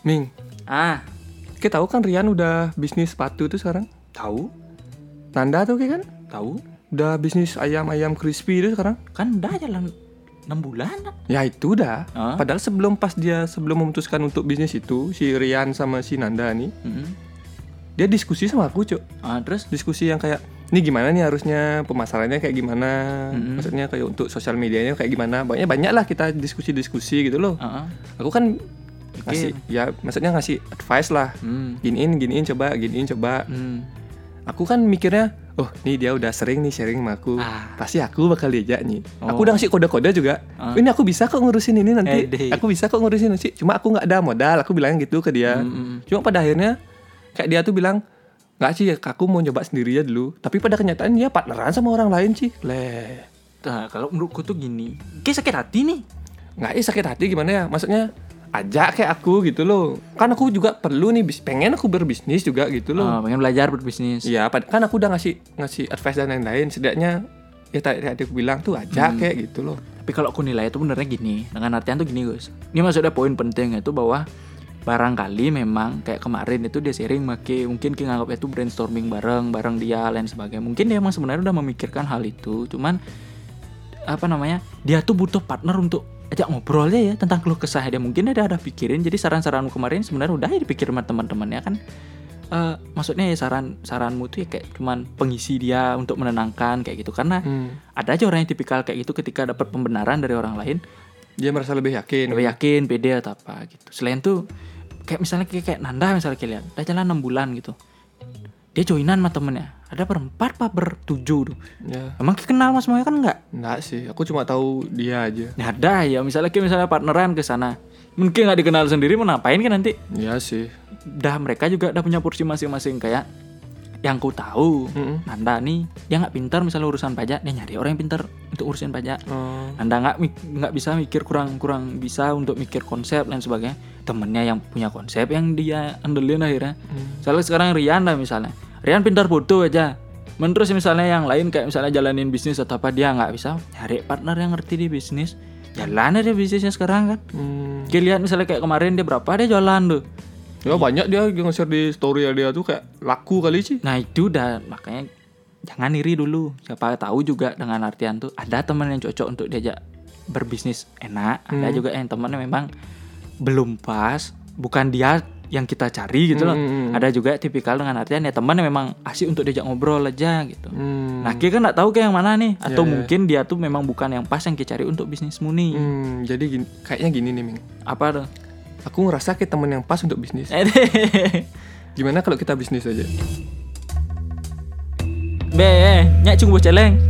Ming, Ah, kita tahu kan Rian udah bisnis sepatu tuh sekarang. tahu, Nanda tuh kayak kan tahu. udah bisnis ayam-ayam crispy itu sekarang. Kan udah jalan 6 bulan. Ya itu udah. Ah. Padahal sebelum pas dia sebelum memutuskan untuk bisnis itu si Rian sama si Nanda nih, Mm-mm. dia diskusi sama aku, Cuk. Ah, terus Diskusi yang kayak ini gimana nih harusnya pemasarannya kayak gimana, Mm-mm. maksudnya kayak untuk sosial medianya kayak gimana. Banyak banyak lah kita diskusi-diskusi gitu loh. ah. Aku kan Ngasih ya maksudnya ngasih advice lah. Hmm. Giniin, giniin coba, giniin coba. Hmm. Aku kan mikirnya, oh nih dia udah sering nih sharing sama aku. Ah. Pasti aku bakal diajak nih. Aku Oh. udah ngasih kode-kode juga. Ah. Ini aku bisa kok ngurusin ini nanti. Ede. Aku bisa kok ngurusin nanti. Cuma aku nggak ada modal. Aku bilang gitu ke dia. Mm, mm, mm. Cuma pada akhirnya kayak dia tuh bilang nggak sih aku mau coba sendiri aja dulu. Tapi pada kenyataan dia partneran sama orang lain sih. Leh. Nah, kalau menurutku tuh gini, kayak sakit hati nih. Nggak eh sakit hati gimana ya? Maksudnya ajak kayak aku gitu loh. Kan aku juga perlu nih pengen aku berbisnis juga gitu loh. Ah, pengen belajar berbisnis. Iya, kan aku udah ngasih ngasih advice dan lain-lain. Setidaknya ya tadi aku bilang tuh ajak kayak gitu loh. Tapi kalau aku nilai itu benernya gini, dengan artian tuh gini Gus. Ini maksudnya poin penting itu bahwa barangkali memang kayak kemarin itu dia sharing make mungkin kita nganggap itu brainstorming bareng bareng dia lain sebagainya mungkin dia emang sebenarnya udah memikirkan hal itu cuman apa namanya dia tuh butuh partner untuk ajak ngobrol aja ya tentang keluh kesah dia. Mungkin dia ada pikirin jadi saran-saranmu kemarin sebenarnya udah ya dipikir sama teman-temannya kan. Eh, maksudnya ya saran saranmu tuh ya kayak cuman pengisi dia untuk menenangkan kayak gitu. Karena Hmm. ada aja orang yang tipikal kayak gitu ketika dapat pembenaran dari orang lain Dia merasa lebih yakin. lebih yakin pede atau apa gitu. Selain tuh kayak misalnya kayak, kayak Nanda misalnya kalian udah jalan 6 bulan gitu dia joinan sama temennya ada berempat apa bertujuh tuh Ya, emang kenal mas semuanya kan enggak enggak sih. Aku cuma tahu dia aja. ya ada ya misalnya kayak misalnya partneran ke sana mungkin nggak dikenal sendiri mau ngapain kan nanti Iya sih. dah mereka juga udah punya porsi masing-masing kayak yang ku tahu Mm-mm. Nanda nih dia nggak pintar misalnya urusan pajak dia nyari orang yang pintar untuk urusin pajak Oh. Anda nggak nggak bisa mikir kurang kurang bisa untuk mikir konsep dan sebagainya. Temennya yang punya konsep yang dia andelin akhirnya. Hmm. Misalnya sekarang Rian lah misalnya. Rian pintar foto aja. Men terus misalnya yang lain kayak misalnya jalanin bisnis atau apa dia nggak bisa nyari partner yang ngerti di bisnis. Jalan aja bisnisnya sekarang kan. Hmm. Kita lihat misalnya kayak kemarin dia berapa dia jualan tuh. Ya banyak dia nge-share di story dia tuh kayak laku kali sih. Nah itu udah makanya jangan iri dulu. Siapa tahu juga dengan artian tuh ada teman yang cocok untuk diajak berbisnis enak. Ada Hmm. juga yang temannya memang belum pas. Bukan dia yang kita cari gitu loh. Hmm, hmm, hmm. Ada juga tipikal dengan artian ya teman yang memang asik untuk diajak ngobrol aja gitu. Hmm. Nah kita kan nggak tahu kayak yang mana nih. Atau Ya, ya. mungkin dia tuh memang bukan yang pas yang kita cari untuk bisnismu nih. Hmm, jadi gini, kayaknya gini nih Ming. Apa tuh? Aku ngerasa kayak temen yang pas untuk bisnis. Eh, Gimana kalau kita bisnis aja? về nhạy chung vừa trở lên.